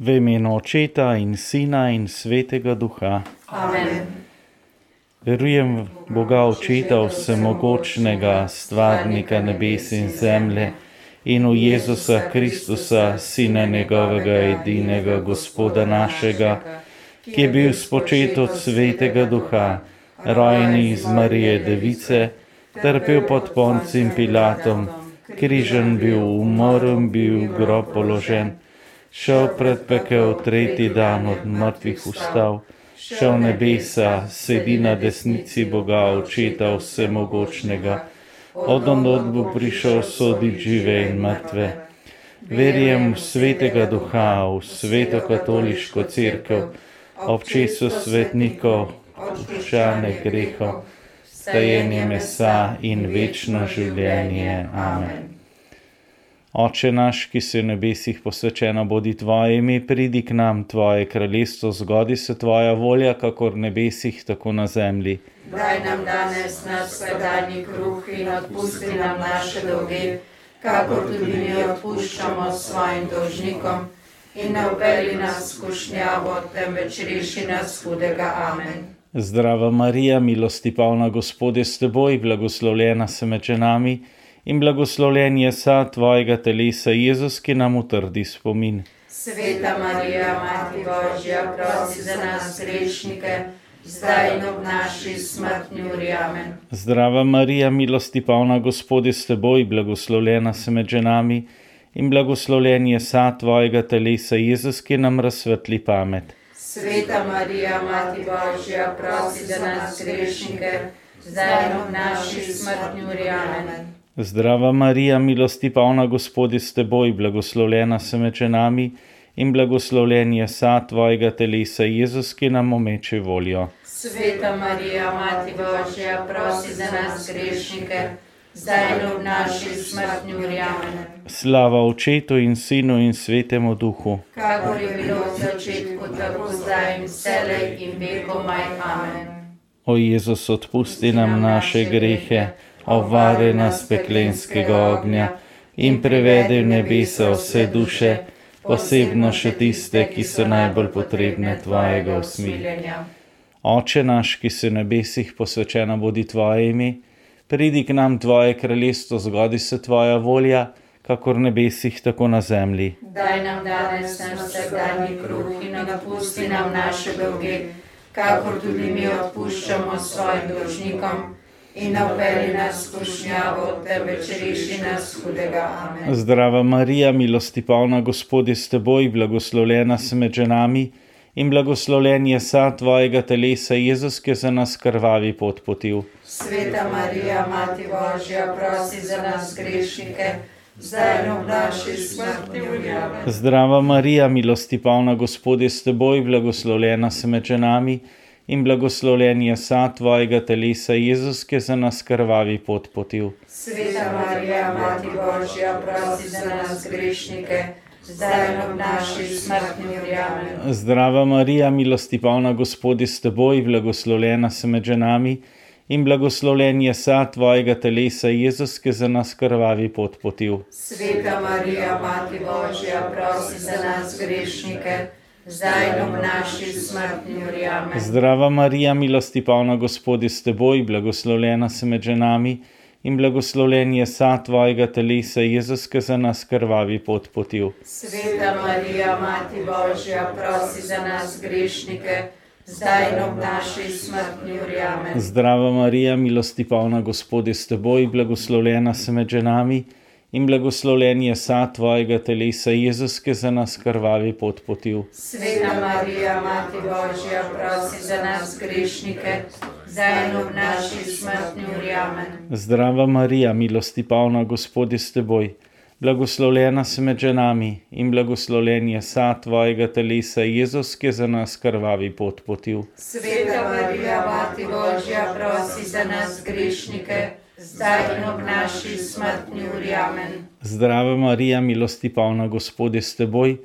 V imenu Očeta in Sina in Svetega Duha. Amen. Verujem v Boga Očeta Vsemogočnega, Stvarnika nebes in zemlje, in v Jezusa Kristusa, Sina njegovega edinega Gospoda našega, ki je bil spočet od Svetega Duha, rojen iz Marije Device, trpel pod Poncim Pilatom, križen bil, umrl bil, grob položen, šel pred pekel tretji dan od mrtvih ustav šel nebesa, sedi na desnici Boga, očeta vsemogočnega, od onod bo prišel soditi žive in mrtve. Verjem v svetega duha, v sveto katoliško crkvo, občesu svetnikov, vprašanje grehov, stajenje mesa in večno življenje. Amen. Oče naš, ki si v nebesih posvečeno bodi tvoje ime, pridi k nam tvoje kraljestvo, zgodi se tvoja volja, kakor v nebesih, tako na zemlji. Daj nam danes naš vsakdanji kruh in odpusti nam naše dolge, kakor tudi mi odpuščamo svojim dolžnikom. In ne upeli nas skušnjavo, temveč reši nas hudega. Amen. Zdrava Marija, milosti polna Gospod je s teboj, blagoslovljena se med ženami in blagoslovljen je sad tvojega telesa, Jezus, ki nam utrdi spomin. Sveta Marija, Mati Božja, prosi za nas grešnike, zdaj in ob naši smrtni uri. Amen. Zdrava Marija, milosti polna Gospod je s teboj, blagoslovljena se med ženami in blagoslovljen je sad tvojega telesa, Jezus, ki nam razsvetli pamet. Sveta Marija, Mati Božja, prosi za nas grešnike, zdaj in ob naši smrtni uri. Amen. Zdrava Marija, milosti polna Gospod je s teboj, blagoslovljena se med ženami in blagoslovljen je sad tvojega telesa, Jezus, ki nam omeče voljo. Sveta Marija, Mati Božja, prosi za nas grešnike, zdaj in ob naši smrtni uri. Amen. Slava Očetu in Sinu in Svetemu Duhu. Kakor je bilo v začetku, tako zdaj in vselej in vekomaj. Amen. O Jezus, odpusti nam naše grehe, obvari nas peklenskega ognja in prevedi v nebesa vse duše, posebno še tiste, ki so najbolj potrebne tvojega usmiljenja. Oče naš, ki si v nebesih posvečena bodi tvoje ime, pridi k nam tvoje kraljestvo, zgodi se tvoja volja, kakor v nebesih, tako na zemlji. Daj nam danes naš vsakdanji kruh in odpusti nam naše dolge, kakor tudi mi odpuščamo svojim dolžnikom. In ne upeli nas skušnjavo, temveč reši nas hudega. Amen. Zdrava Marija, milosti polna Gospod je s teboj, blagoslovljena si med ženami in blagoslovljen je sad tvojega telesa, Jezus, ki je za nas krvavi pot potil. Sveta Marija, Mati Božja, prosi za nas grešnike. Zdrava Marija, milosti polna Gospod je s teboj, blagoslovljena si med ženami in blagoslovljen je sad tvojega telesa, Jezus, ki za nas krvavi pot potil. Sveta Marija, Mati Božja, prosi za nas grešnike. Zdrava Marija, milosti polna Gospod je s teboj, blagoslovljena si med ženami in blagoslovljen je sad tvojega telesa, Jezus, ki za nas krvavi pot potil. Sveta Marija, Mati Božja, prosi za nas grešnike, zdaj in v naši smrtni uri. Zdrava Marija, milosti polna Gospod je s teboj, blagoslovljena si med ženami in blagoslovljen je sad tvojega telesa, Jezus, ki za nas krvavi pot potil. Sveta Marija, Mati Božja, prosi za nas grešnike, zdaj in ob naši smrtni uri. Zdrava Marija, milosti polna Gospod je s teboj, blagoslovljena si med ženami in blagoslovljen je sad tvojega telesa, Jezus, ki za nas krvavi pot potil. Sveta Marija, Mati Božja, prosi za nas grešnike, zdaj in ob naši smrtni uri. Zdrava Marija, milosti polna Gospod je s teboj, blagoslovljena si med ženami in blagoslovljen je sad tvojega telesa, Jezus, ki je za nas krvavi pot potil. Sveta Marija, Mati Božja, prosi za nas grešnike, zdaj in ob naši smrtni uri. Amen. Zdrava Marija, milosti polna Gospod je s teboj,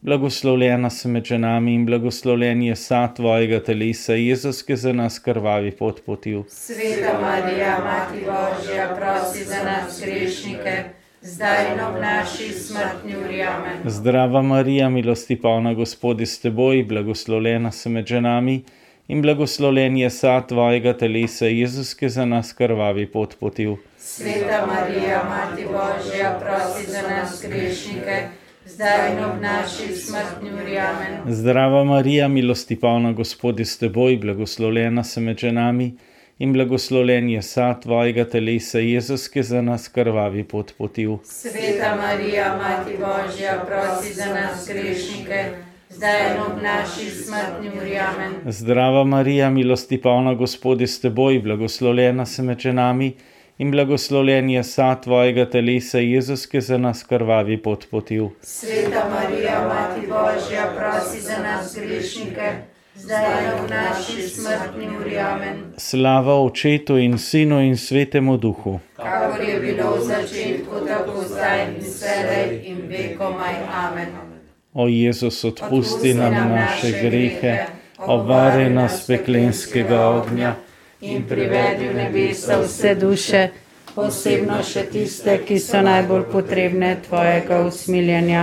blagoslovljena si med ženami in blagoslovljen je sad tvojega telesa, Jezus, ki za nas krvavi pot potil. Sveta Marija, Mati Božja, prosi za nas grešnike, zdaj in ob naši smrtni uri. Amen. Zdrava Marija, milosti polna Gospod je s teboj, blagoslovljena si med ženami in blagoslovljen je sad tvojega telesa, Jezus, ki za nas krvavi pot potil. Sveta Marija, Mati Božja, prosi za nas grešnike, zdaj in ob naši smrtni uri. Zdrava Marija, milosti polna Gospod je s teboj, blagoslovljena si med ženami in blagoslovljen je sad tvojega telesa, Jezus, ki za nas krvavi pot potil. Sveta Marija, Mati Božja, prosi za nas grešnike, zdaj ob naši smrtni uri. Zdrava Marija, milosti polna Gospod je s teboj, blagoslovljena si med ženami in blagoslovljen je sad tvojega telesa, Jezus, ki za nas krvavi pot potil. Sveta Marija, Mati Božja, prosi za nas grešnike, zdaj ob naši smrtni uri. Amen. Slava Očetu in Sinu in Svetemu Duhu. Kakor je bilo v začetku, tako zdaj in vselej in vekomaj. Amen. O Jezus, odpusti nam naše grehe, obvari nas peklenskega ognja in privedi v nebesa vse duše, posebno še tiste, ki so najbolj potrebne tvojega usmiljenja.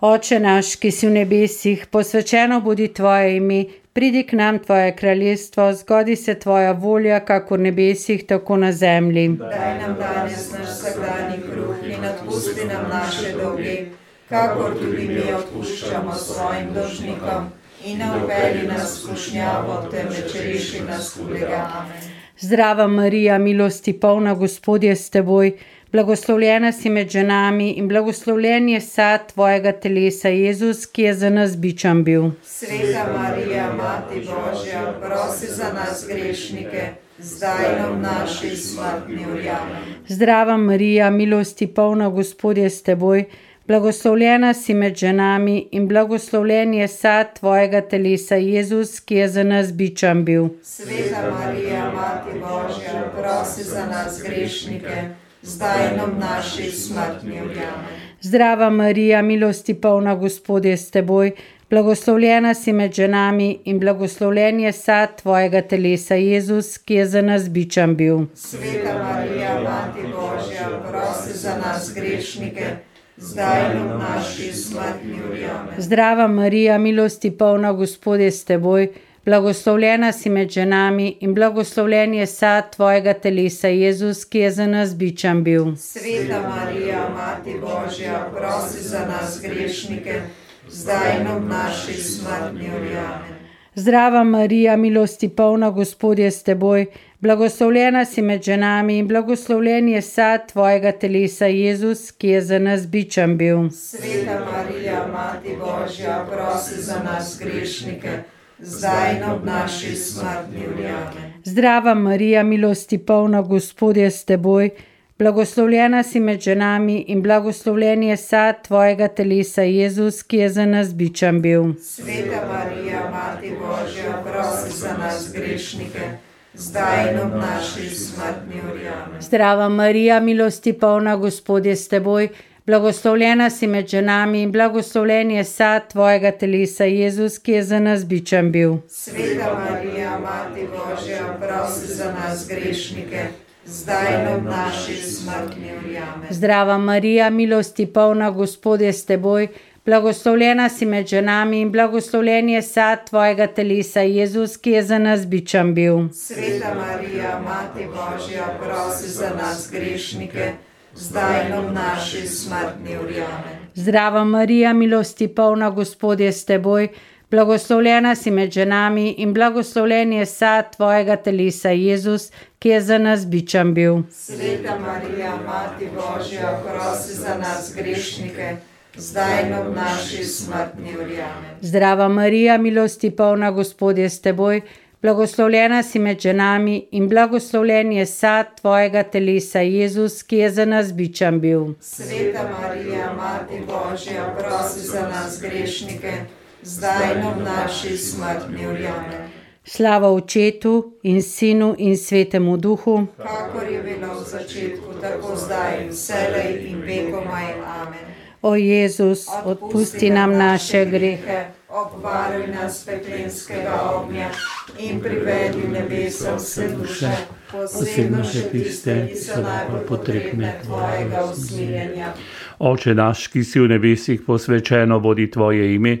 Oče naš, ki si v nebesih, posvečeno bodi tvoje ime, pridi k nam tvoje kraljestvo, zgodi se tvoja volja, kako v nebesih, tako na zemlji. Daj nam danes naš vsakdanji kruh in odpusti nam naše dolge, kakor tudi mi odpuščamo svojim dolžnikom. In ne uvedi nas v skušnjavo, temveč reši nas hudega. Amen. Zdrava Marija, milosti polna Gospod je s teboj, blagoslovljena si med ženami in blagoslovljen je sad tvojega telesa, Jezus, ki je za nas bičan bil. Sveta Marija, Mati Božja, prosi za nas grešnike, zdaj in ob naši smrtni uri. Zdrava Marija, milosti polna Gospod je s teboj, blagoslovljena si med ženami in blagoslovljen je sad tvojega telesa, Jezus, ki je za nas bičan bil. Sveta Marija, Mati Božja, prosi za nas grešnike, zdaj ob naši smrtni. Amen. Zdrava Marija, milosti polna Gospod je s teboj, blagoslovljena si med ženami in blagoslovljen je sad tvojega telesa, Jezus, ki je za nas bičan bil. Sveta Marija, Mati Božja, prosi za nas grešnike, zdaj in ob naši smrtni uri. Zdrava Marija, milosti polna Gospod je s teboj, blagoslovljena si med ženami in blagoslovljen je sad tvojega telesa, Jezus, ki je za nas bičan bil. Sveta Marija, Mati Božja, prosi za nas grešnike, zdaj in ob naši smrtni uri. Zdrava Marija, milosti polna Gospod je s teboj, blagoslovljena si med ženami in blagoslovljen je sad tvojega telesa, Jezus, ki je za nas bičan bil. Sveta Marija, Mati Božja, prosi za nas grešnike, zdaj in ob naši smrtni uri. Amen. Zdrava Marija, milosti polna Gospod je s teboj, blagoslovljena si med ženami in blagoslovljen je sad tvojega telesa, Jezus, ki je za nas bičan bil. Sveta Marija, Mati Božja, prosi za nas grešnike, zdaj in ob naši smrtni uri. Zdrava Marija, milosti polna Gospod je s teboj, blagoslovljena si med ženami in blagoslovljen je sad tvojega telesa, Jezus, ki je za nas bičan bil. Sveta Marija, Mati Božja, prosi za nas grešnike, zdaj in ob naši smrtni uri. Zdrava Marija, milosti polna Gospod je s teboj, blagoslovljena si med ženami in blagoslovljen je sad tvojega telesa, Jezus, ki je za nas bičan bil. Sveta Marija, Mati Božja, prosi za nas grešnike, zdaj in ob naši smrtni uri. Amen. Zdrava Marija, milosti polna Gospod je s teboj, blagoslovljena si med ženami in blagoslovljen je sad tvojega telesa, Jezus, ki je za nas bičan bil. Sveta Marija, Mati Božja, prosi za nas grešnike, zdaj in ob naši smrtni uri. Zdrava Marija, milosti polna Gospod je s teboj, blagoslovljena si med ženami in blagoslovljen je sad tvojega telesa, Jezus, ki je za nas bičan bil. Sveta Marija, Mati Božja, prosi za nas grešnike, zdaj in ob naši smrtni uri. Slava Očetu in Sinu in Svetemu Duhu. Kakor je bilo v začetku, tako zdaj in vselej in vekomaj. Amen. O Jezus, odpusti nam naše grehe. Obvaruj nas peklenskega ognja in privedi v nebesa vse duše, posebno še tiste, ki so najbolj potrebne tvojega usmiljenja. Oče naš, ki si v nebesih posvečeno bodi tvoje ime,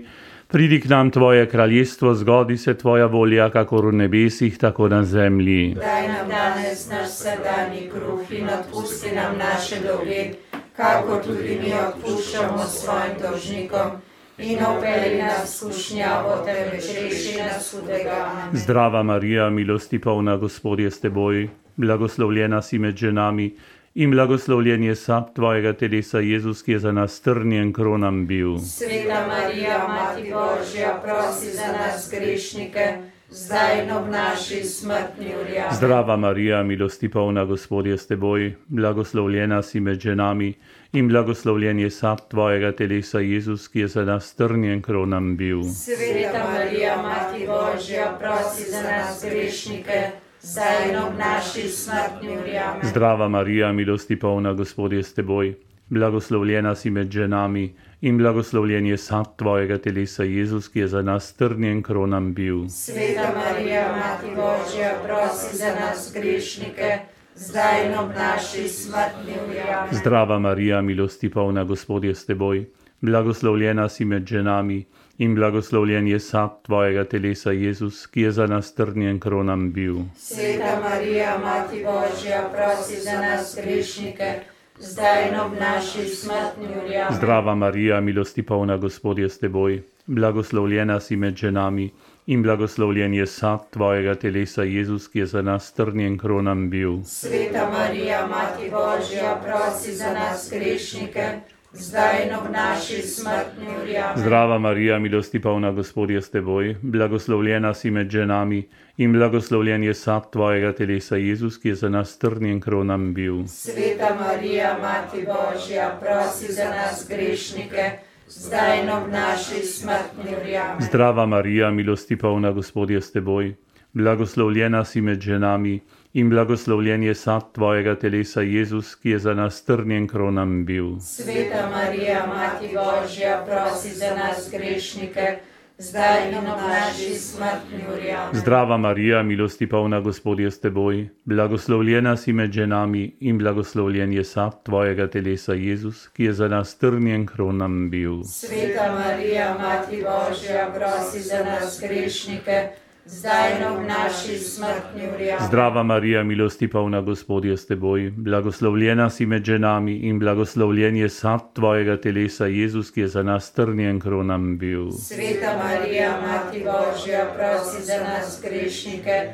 pridi k nam tvoje kraljestvo, zgodi se tvoja volja, kakor v nebesih, tako na zemlji. Daj nam danes naš vsakdanji kruh in odpusti nam naše dolge, kakor tudi mi odpuščamo svojim dolžnikom. In opeli nas skušnjavo, temveč reši nas hudega. Amen. Zdrava Marija, milosti polna Gospod je s teboj, blagoslovljena si med ženami in blagoslovljen je sad tvojega telesa Jezus, ki je za nas trnjen kronam bil. Sveta Marija, Mati Božja, prosi za nas grešnike, zdaj in ob naši smrtni uri. Zdrava Marija, milosti polna Gospod je s teboj, blagoslovljena si med ženami in blagoslovljen je sad tvojega telesa Jezus, ki je za nas trnjen kronam bil. Sveta Marija, Mati Božja, prosi za nas grešnike, zdaj in ob naši smrtni uri. Zdrava Marija, milosti polna Gospod je s teboj, blagoslovljena si med ženami in blagoslovljen je sad tvojega telesa Jezus, ki je za nas trnjen kronam bil. Sveta Marija, Mati Božja, prosi za nas grešnike, zdaj in ob naši smrtni uri. Zdrava Marija, milosti polna Gospod je s teboj, blagoslovljena si med ženami in blagoslovljen je sad tvojega telesa Jezus, ki je za nas trnjen kronam bil. Sveta Marija, Mati Božja, prosi za nas grešnike, zdaj in ob naši smrtni uri. Zdrava Marija, milosti polna Gospod je s teboj, blagoslovljena si med ženami in blagoslovljen je sad tvojega telesa Jezus, ki je za nas trnjen kronam bil. Sveta Marija, Mati Božja, prosi za nas grešnike, zdaj in ob naši smrtni uri. Zdrava Marija, milosti polna Gospod je s teboj, blagoslovljena si med ženami in blagoslovljen je sad tvojega telesa Jezus, ki je za nas trnjen kronam bil. Sveta Marija, Mati Božja, prosi za nas grešnike, zdaj in ob naši smrtni uri. Amen. Zdrava Marija, milosti polna Gospod je s teboj, blagoslovljena si med ženami in blagoslovljen je sad tvojega telesa Jezus, ki je za nas trnjen kronam bil. Sveta Marija, Mati Božja, prosi za nas grešnike, zdaj in ob naši smrtni uri. Zdrava Marija, milosti polna Gospod je s teboj, blagoslovljena si med ženami in blagoslovljen je sad tvojega telesa Jezus, ki je za nas trnjen kronam bil. Sveta Marija, Mati Božja, prosi za nas grešnike, zdaj in ob naši smrtni uri. Zdrava Marija, milosti polna Gospod je s teboj, blagoslovljena si med ženami in blagoslovljen je sad tvojega telesa Jezus, ki je za nas trnjen kronam bil. Sveta Marija, Mati Božja, prosi za nas grešnike,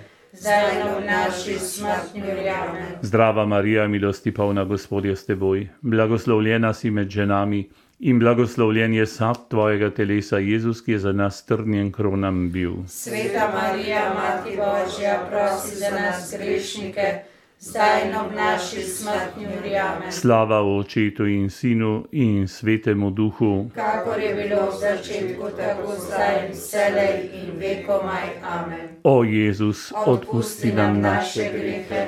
in. Zdrava Marija, milosti polna Gospod je s teboj, blagoslovljena si med ženami in blagoslovljen je sad tvojega telesa Jezus, ki je za nas trnjen kronam bil. Sveta Marija, Mati Božja, prosi za nas grešnike, zdaj in ob naši smrtni uri. Amen. Slava Očetu in Sinu in Svetemu Duhu. Kakor je bilo v začetku, tako zdaj in vselej in vekomaj. Amen. O Jezus, odpusti nam naše grehe,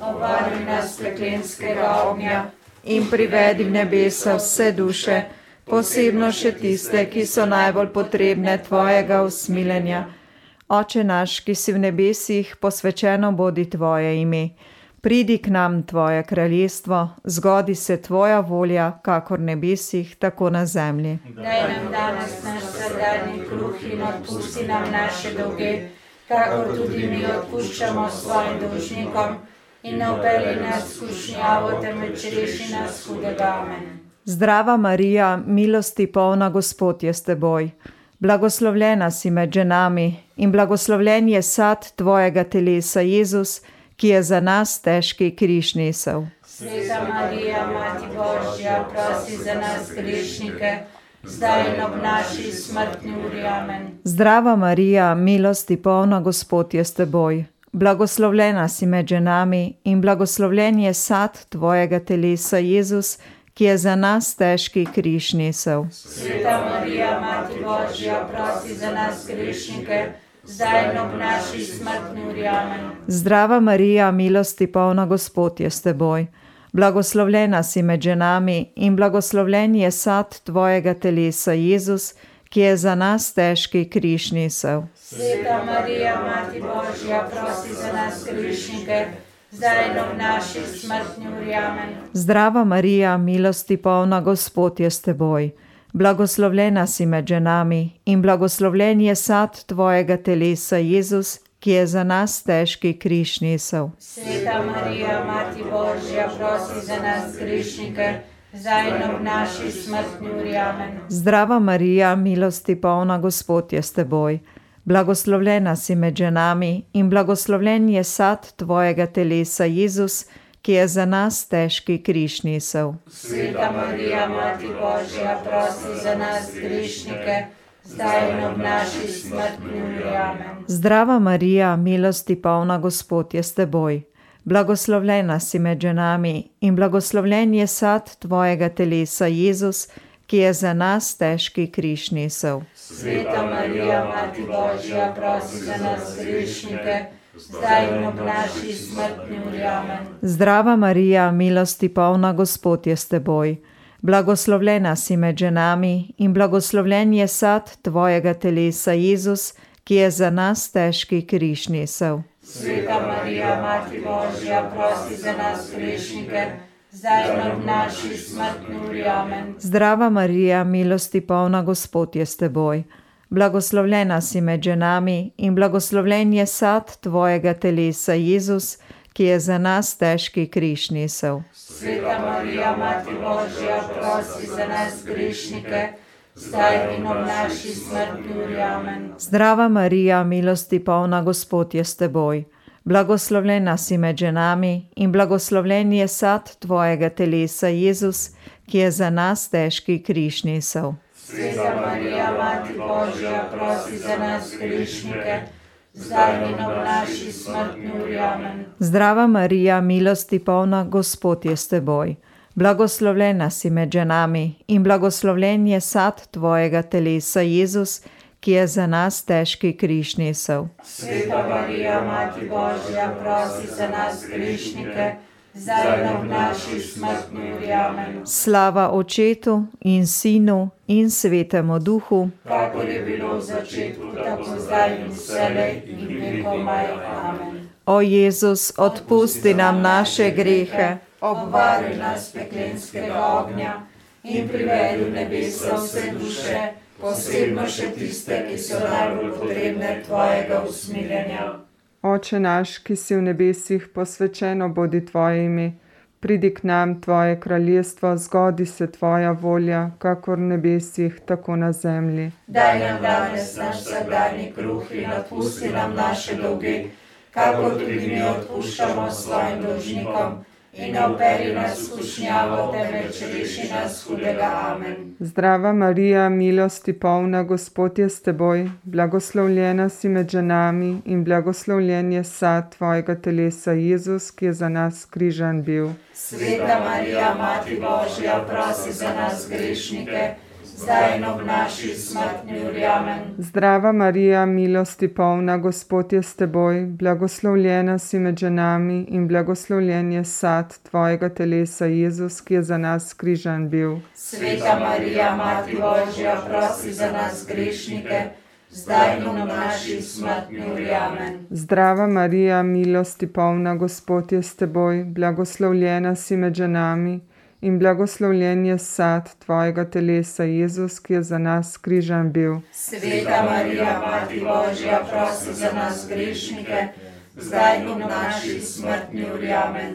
obari nas peklenskega ognja in privedi v nebesa vse duše, posebno še tiste, ki so najbolj potrebne tvojega usmiljenja. Oče naš, ki si v nebesih, posvečeno bodi tvoje ime. Pridi k nam tvoje kraljestvo, zgodi se tvoja volja, kakor nebesih, tako na zemlji. Daj nam danes naš vsakdanji kruh in odpusti nam naše dolge, kakor tudi mi odpuščamo svojim dolžnikom. In ne upeli nas skušnjavo, temveč reši nas hudega. Amen. Zdrava Marija, milosti polna Gospod je s teboj. Blagoslovljena si med ženami in blagoslovljen je sad tvojega telesa Jezus, ki je za nas težki križ nesel. Sveta Marija, Mati Božja, prosi za nas grešnike, zdaj in ob naši smrtni uri. Amen. Zdrava Marija, milosti polna Gospod je s teboj. Blagoslovljena si med ženami in blagoslovljen je sad tvojega telesa Jezus, ki je za nas težki križ nesel. Sveta Marija, Mati Božja, prosi za nas grešnike. Zdrava Marija, milosti polna Gospod je s teboj. Blagoslovljena si med ženami in blagoslovljen je sad tvojega telesa Jezus, ki je za nas težki križ nesel. Sveta Marija, Mati Božja, prosi za nas grešnike, zdaj in v naši smrtni uri. Amen. Zdrava Marija, milosti polna, Gospod je s teboj. Blagoslovljena si med ženami in blagoslovljen je sad tvojega telesa, Jezus, ki je za nas težki križ nesel. Sveta Marija, Mati Božja, prosi za nas grešnike, Zdrava Marija, milosti polna, Gospod je s teboj. Blagoslovljena si med ženami in blagoslovljen je sad tvojega telesa, Jezus, ki je za nas težki križ nesel. Sveta Marija, Mati Božja, prosi za nas grešnike, zdaj in v naši smrtni uri. Amen. Zdrava Marija, milosti polna, Gospod je s teboj. Blagoslovljena si med ženami in blagoslovljen je sad tvojega telesa, Jezus, ki je za nas težki križ nesel. Sveta Marija, Mati Božja, prosi za nas grešnike, zdaj in v naši smrtni uri. Zdrava Marija, milosti polna, Gospod je s teboj. Blagoslovljena si med ženami in blagoslovljen je sad tvojega telesa, Jezus, ki je za nas težki križ nesel. Sveta Marija, Mati Božja, prosi za nas grešnike, zdaj v naši smrtni. Amen. Zdrava Marija, milosti polna, Gospod je s teboj. Blagoslovljena si med ženami in blagoslovljen je sad tvojega telesa, Jezus, ki je za nas težki križ nesel. Sveta Marija, Mati Božja, prosi za nas grešnike, zdaj in v naši smrtni uri. Amen. Zdrava Marija, milosti polna, Gospod je s teboj. Blagoslovljena si med ženami in blagoslovljen je sad tvojega telesa, Jezus, ki je za nas težki križ nesel. Sveta Marija, Mati Božja, prosi za nas grešnike, zdaj in v naši smrtni uri. Zdrava Marija, milosti polna, Gospod je s teboj. Blagoslovljena si med ženami in blagoslovljen je sad tvojega telesa, Jezus, ki je za nas težki križ nesel. Sveta Marija, Mati Božja, prosi za nas grešnike, zdaj v naši smrtni uri. Amen. Slava Očetu in Sinu in Svetemu Duhu, Kakor je bilo v začetku, tako zdaj in vselej in vekomaj. Amen. o Jezus, odpusti nam naše grehe, Obvari nas peklenskega ognja in privedi v nebesa vse duše, posebno še tiste, ki so najbolj potrebne tvojega usmiljenja. Oče naš, ki si v nebesih, posvečeno bodi tvoje ime, pridi k nam tvoje kraljestvo, zgodi se tvoja volja, kakor v nebesih, tako na zemlji. Daj nam danes naš vsakdanji kruh in odpusti nam naše dolge, kakor tudi mi odpuščamo svojim dolžnikom. In ne uperi nas skušnjavo, temveč reši nas hudega. Amen. Zdrava Marija, milosti polna, Gospod je s teboj, blagoslovljena si med ženami in blagoslovljen je sad tvojega telesa, Jezus, ki je za nas križan bil. Sveta Marija, Mati Božja, prosi za nas grešnike, zdaj in v naši smrtni uri. Amen. Zdrava Marija, milosti polna, Gospod je s teboj, blagoslovljena si med ženami in blagoslovljen je sad tvojega telesa, Jezus, ki je za nas križan bil. Sveta Marija, Mati Božja, prosi za nas grešnike, zdaj in v naši smrtni uri. Amen. Zdrava Marija, milosti polna, Gospod je s teboj, blagoslovljena si med ženami in blagoslovljen je sad tvojega telesa, Jezus, ki je za nas križan bil. Sveta Marija, Mati Božja, prosi za nas grešnike, zdaj in v naši smrtni uri.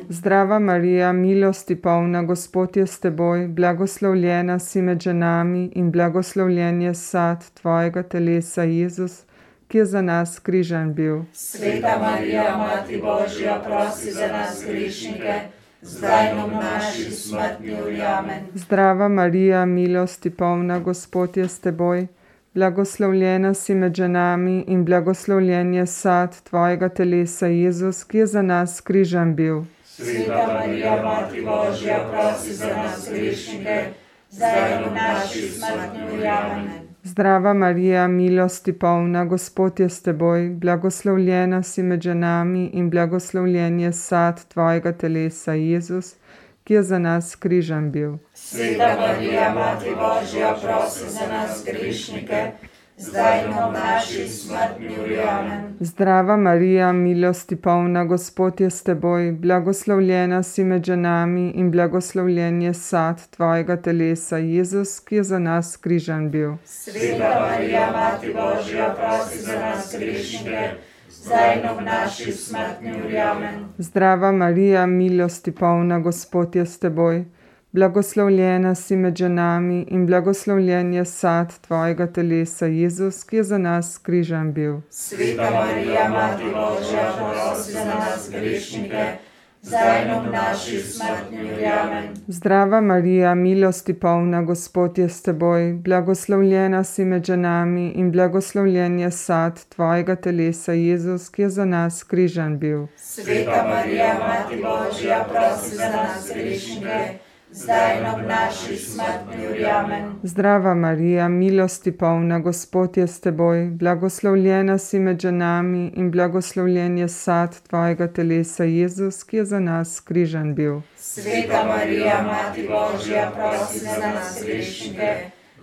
Zdrava Marija, milosti polna, Gospod je s teboj, blagoslovljena si med ženami in blagoslovljen je sad tvojega telesa, Jezus, ki je za nas križan bil. Sveta Marija, Mati Božja, prosi za nas grešnike, zdaj v naši smrtni uri. Amen. Zdrava Marija, milosti polna, Gospod je s teboj, blagoslovljena si med ženami in blagoslovljen je sad tvojega telesa, Jezus, ki je za nas križan bil. Sveta Marija, Mati Božja, prosi za nas grešnike, zdaj v naši smrtni uri. Zdrava Marija, milosti polna, Gospod je s teboj, blagoslovljena si med ženami in blagoslovljen je sad tvojega telesa, Jezus, ki je za nas križan bil. Sveta Marija, Mati Božja, prosi za nas grešnike, zdaj ob naši smrtni uri. Amen. Zdrava Marija, milosti polna, Gospod je s teboj, blagoslovljena si med ženami in blagoslovljen je sad tvojega telesa, Jezus, ki je za nas križan bil. Sveta Marija, Mati Božja, prosi za nas grešnike, zdaj ob naši smrtni uri. Amen. Zdrava Marija, milosti polna, Gospod je s teboj, blagoslovljena si med ženami in blagoslovljen je sad tvojega telesa, Jezus, ki je za nas križan bil. Sveta Marija, Mati Božja, prosi za nas grešnike, zdaj in ob naši smrtni uri. Amen. Zdrava Marija, milosti polna, Gospod je s teboj, blagoslovljena si med ženami in blagoslovljen je sad tvojega telesa, Jezus, ki je za nas križan bil. Sveta Marija, Mati Božja, prosi za nas grešnike, zdaj in ob naši smrtni uri. Amen. Zdrava Marija, milosti polna, Gospod je s teboj, blagoslovljena si med ženami in blagoslovljen je sad tvojega telesa, Jezus, ki je za nas križan bil. Sveta Marija, Mati Božja, prosi za nas grešnike,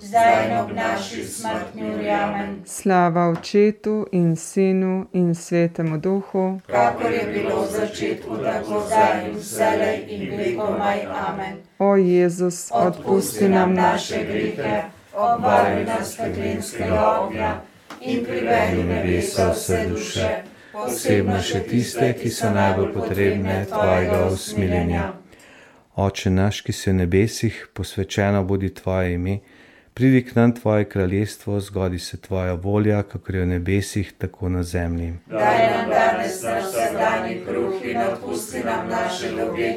zdaj in ob naši smrtni uri. Amen. Slava Očetu in Sinu in Svetemu Duhu. Kakor je bilo v začetku, tako zdaj in vselej in vekomaj. Amen. O Jezus, Odpusti nam naše grehe, obvari nas peklenskega ognja in privedi v nebesa vse duše, Posebno še tiste, ki so najbolj potrebne tvojega usmiljenja. Oče naš, ki si v nebesih, posvečeno bodi tvoje ime, pridi k nam tvoje kraljestvo, zgodi se tvoja volja, kakor je v nebesih, tako na zemlji. Daj nam danes naš vsakdanji kruh in odpusti nam naše dolge,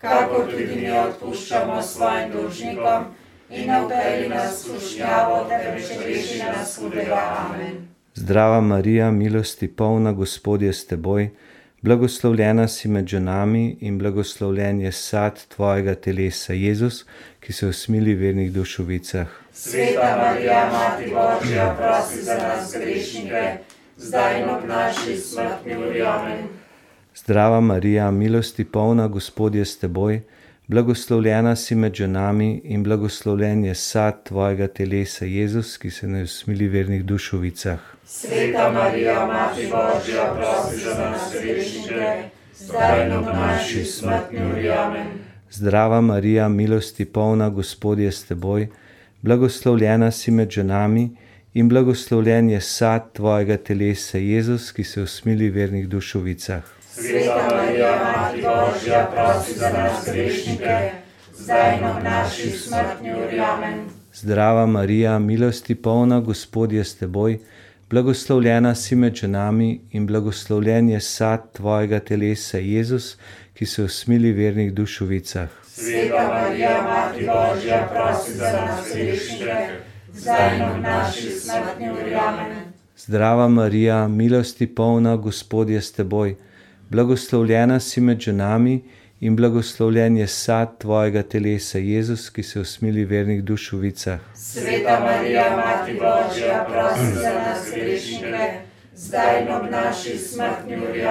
kakor tudi mi odpuščamo svojim dolžnikom in ne vpeli nas skušnjavo, temveč reši nas hudega. Amen. Zdrava Marija, milosti polna, Gospod je s teboj, blagoslovljena si med ženami in blagoslovljen je sad tvojega telesa, Jezus, ki se usmili v vernih dušovicah. Sveta Marija, Mati Božja, prosi za nas grešnike, zdaj in ob naši smrtni uri. Amen. Zdrava Marija, milosti polna, Gospod je s teboj, blagoslovljena si med ženami in blagoslovljen je sad tvojega telesa, Jezus, ki se ne usmili v vernih dušovicah. Sveta Marija, Mati Božja, prosi za nas grešnike, zdaj in ob naši smrtni uri. Amen. Zdrava Marija, milosti polna, Gospod je s teboj, blagoslovljena si med ženami in blagoslovljen je sad tvojega telesa, Jezus, ki se usmili v vernih dušovicah. Sveta Marija, Mati Božja, prosi za nas grešnike, zdaj ob naši smrtni uri. Amen. Zdrava Marija, milosti polna, Gospod je s teboj, blagoslovljena si med ženami in blagoslovljen je sad tvojega telesa, Jezus, ki se usmili v vernih dušovicah. Sveta Marija, Mati Božja, prosi za nas grešnike, zdaj in ob naši smrtni uri. Amen. Zdrava Marija, milosti polna, Gospod je s teboj, blagoslovljena si med ženami in blagoslovljen je sad tvojega telesa, Jezus, ki se usmili v vernih dušovicah. Sveta Marija, Mati Božja, prosi za nas grešnike, zdaj in ob naši smrtni uri.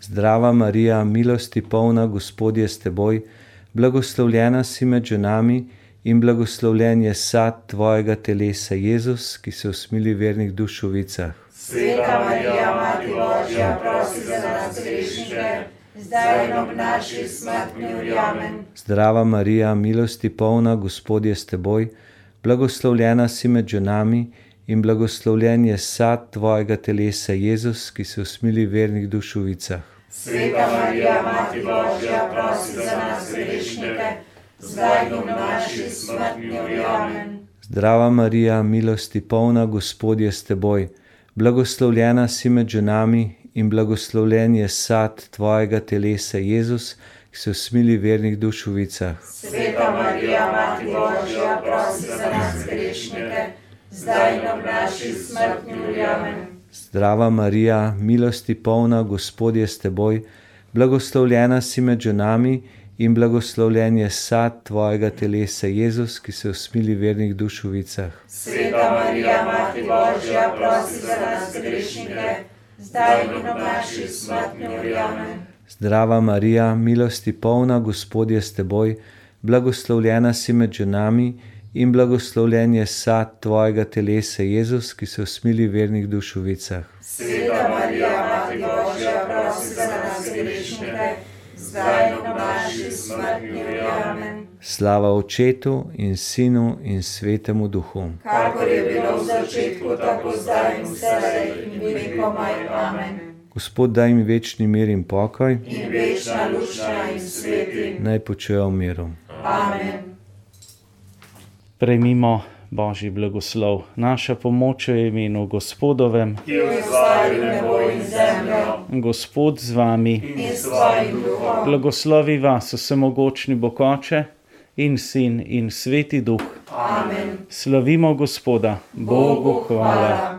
Zdrava Marija, milosti polna, Gospod je s teboj, blagoslovljena si med ženami in blagoslovljen je sad tvojega telesa, Jezus, ki se usmili v vernih dušovicah. Sveta Marija, Mati Božja, prosi za nas grešnike, zdaj in ob naši smrtni uri. Amen. Zdrava Marija, milosti polna, Gospod je s teboj, blagoslovljena si med ženami in blagoslovljen je sad tvojega telesa, Jezus, ki se usmili v vernih dušovicah. Sveta Marija, Mati Božja, prosi za nas grešnike, zdaj ob naši smrtni uri. Amen. Zdrava Marija, milosti polna, Gospod je s teboj, blagoslovljena si med ženami in blagoslovljen je sad tvojega telesa, Jezus, ki se usmili v vernih dušovicah. Sveta Marija, Mati Božja, prosi za nas grešnike, zdaj in ob naši smrtni uri. Amen. Zdrava Marija, milosti polna, Gospod je s teboj, blagoslovljena si med ženami in blagoslovljen je sad tvojega telesa, Jezus, ki se usmili v vernih dušovicah. Sveta Marija, Mati Božja, prosi za nas grešnike, zdaj in ob naši smrtni uri. Zdrava Marija, milosti polna, Gospod je s teboj, blagoslovljena si med ženami in blagoslovljen je sad tvojega telesa, Jezus, ki se usmili vernih duš v vicah. Sveta Marija, Mati Božja, prosi za nas grešnike, zdaj in v naši smrtni uri. Amen. Slava Očetu in Sinu in Svetemu Duhu. Kakor je bilo v začetku, tako zdaj in vselej in vekomaj. Amen. Gospod, daj mi večni mir in pokoj, In večna lučna in sveti. naj počujejo v miru. Amen. Prejmimo Božji blagoslov. Naša pomoč je v imenu Gospodovem, Ki ustvari nebo in zemljo Gospod z vami. Blagoslovi vas, vsemogočni Bokoče in Sin in Sveti Duh. Amen. Slavimo Gospoda, Bogu hvala.